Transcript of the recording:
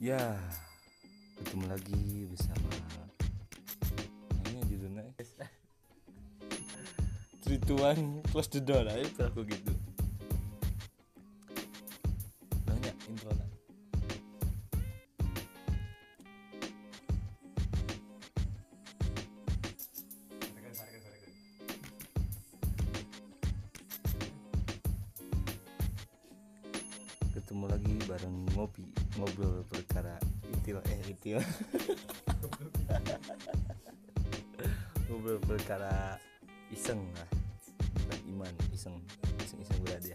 Ya, ketemu lagi bersama ini judulnya to one, close the door itu aku gitu. Ketemu lagi bareng ngopi ngobrol perkara itil eh itil ngobrol perkara iseng lah. Bukan iman iseng. Iseng iseng berada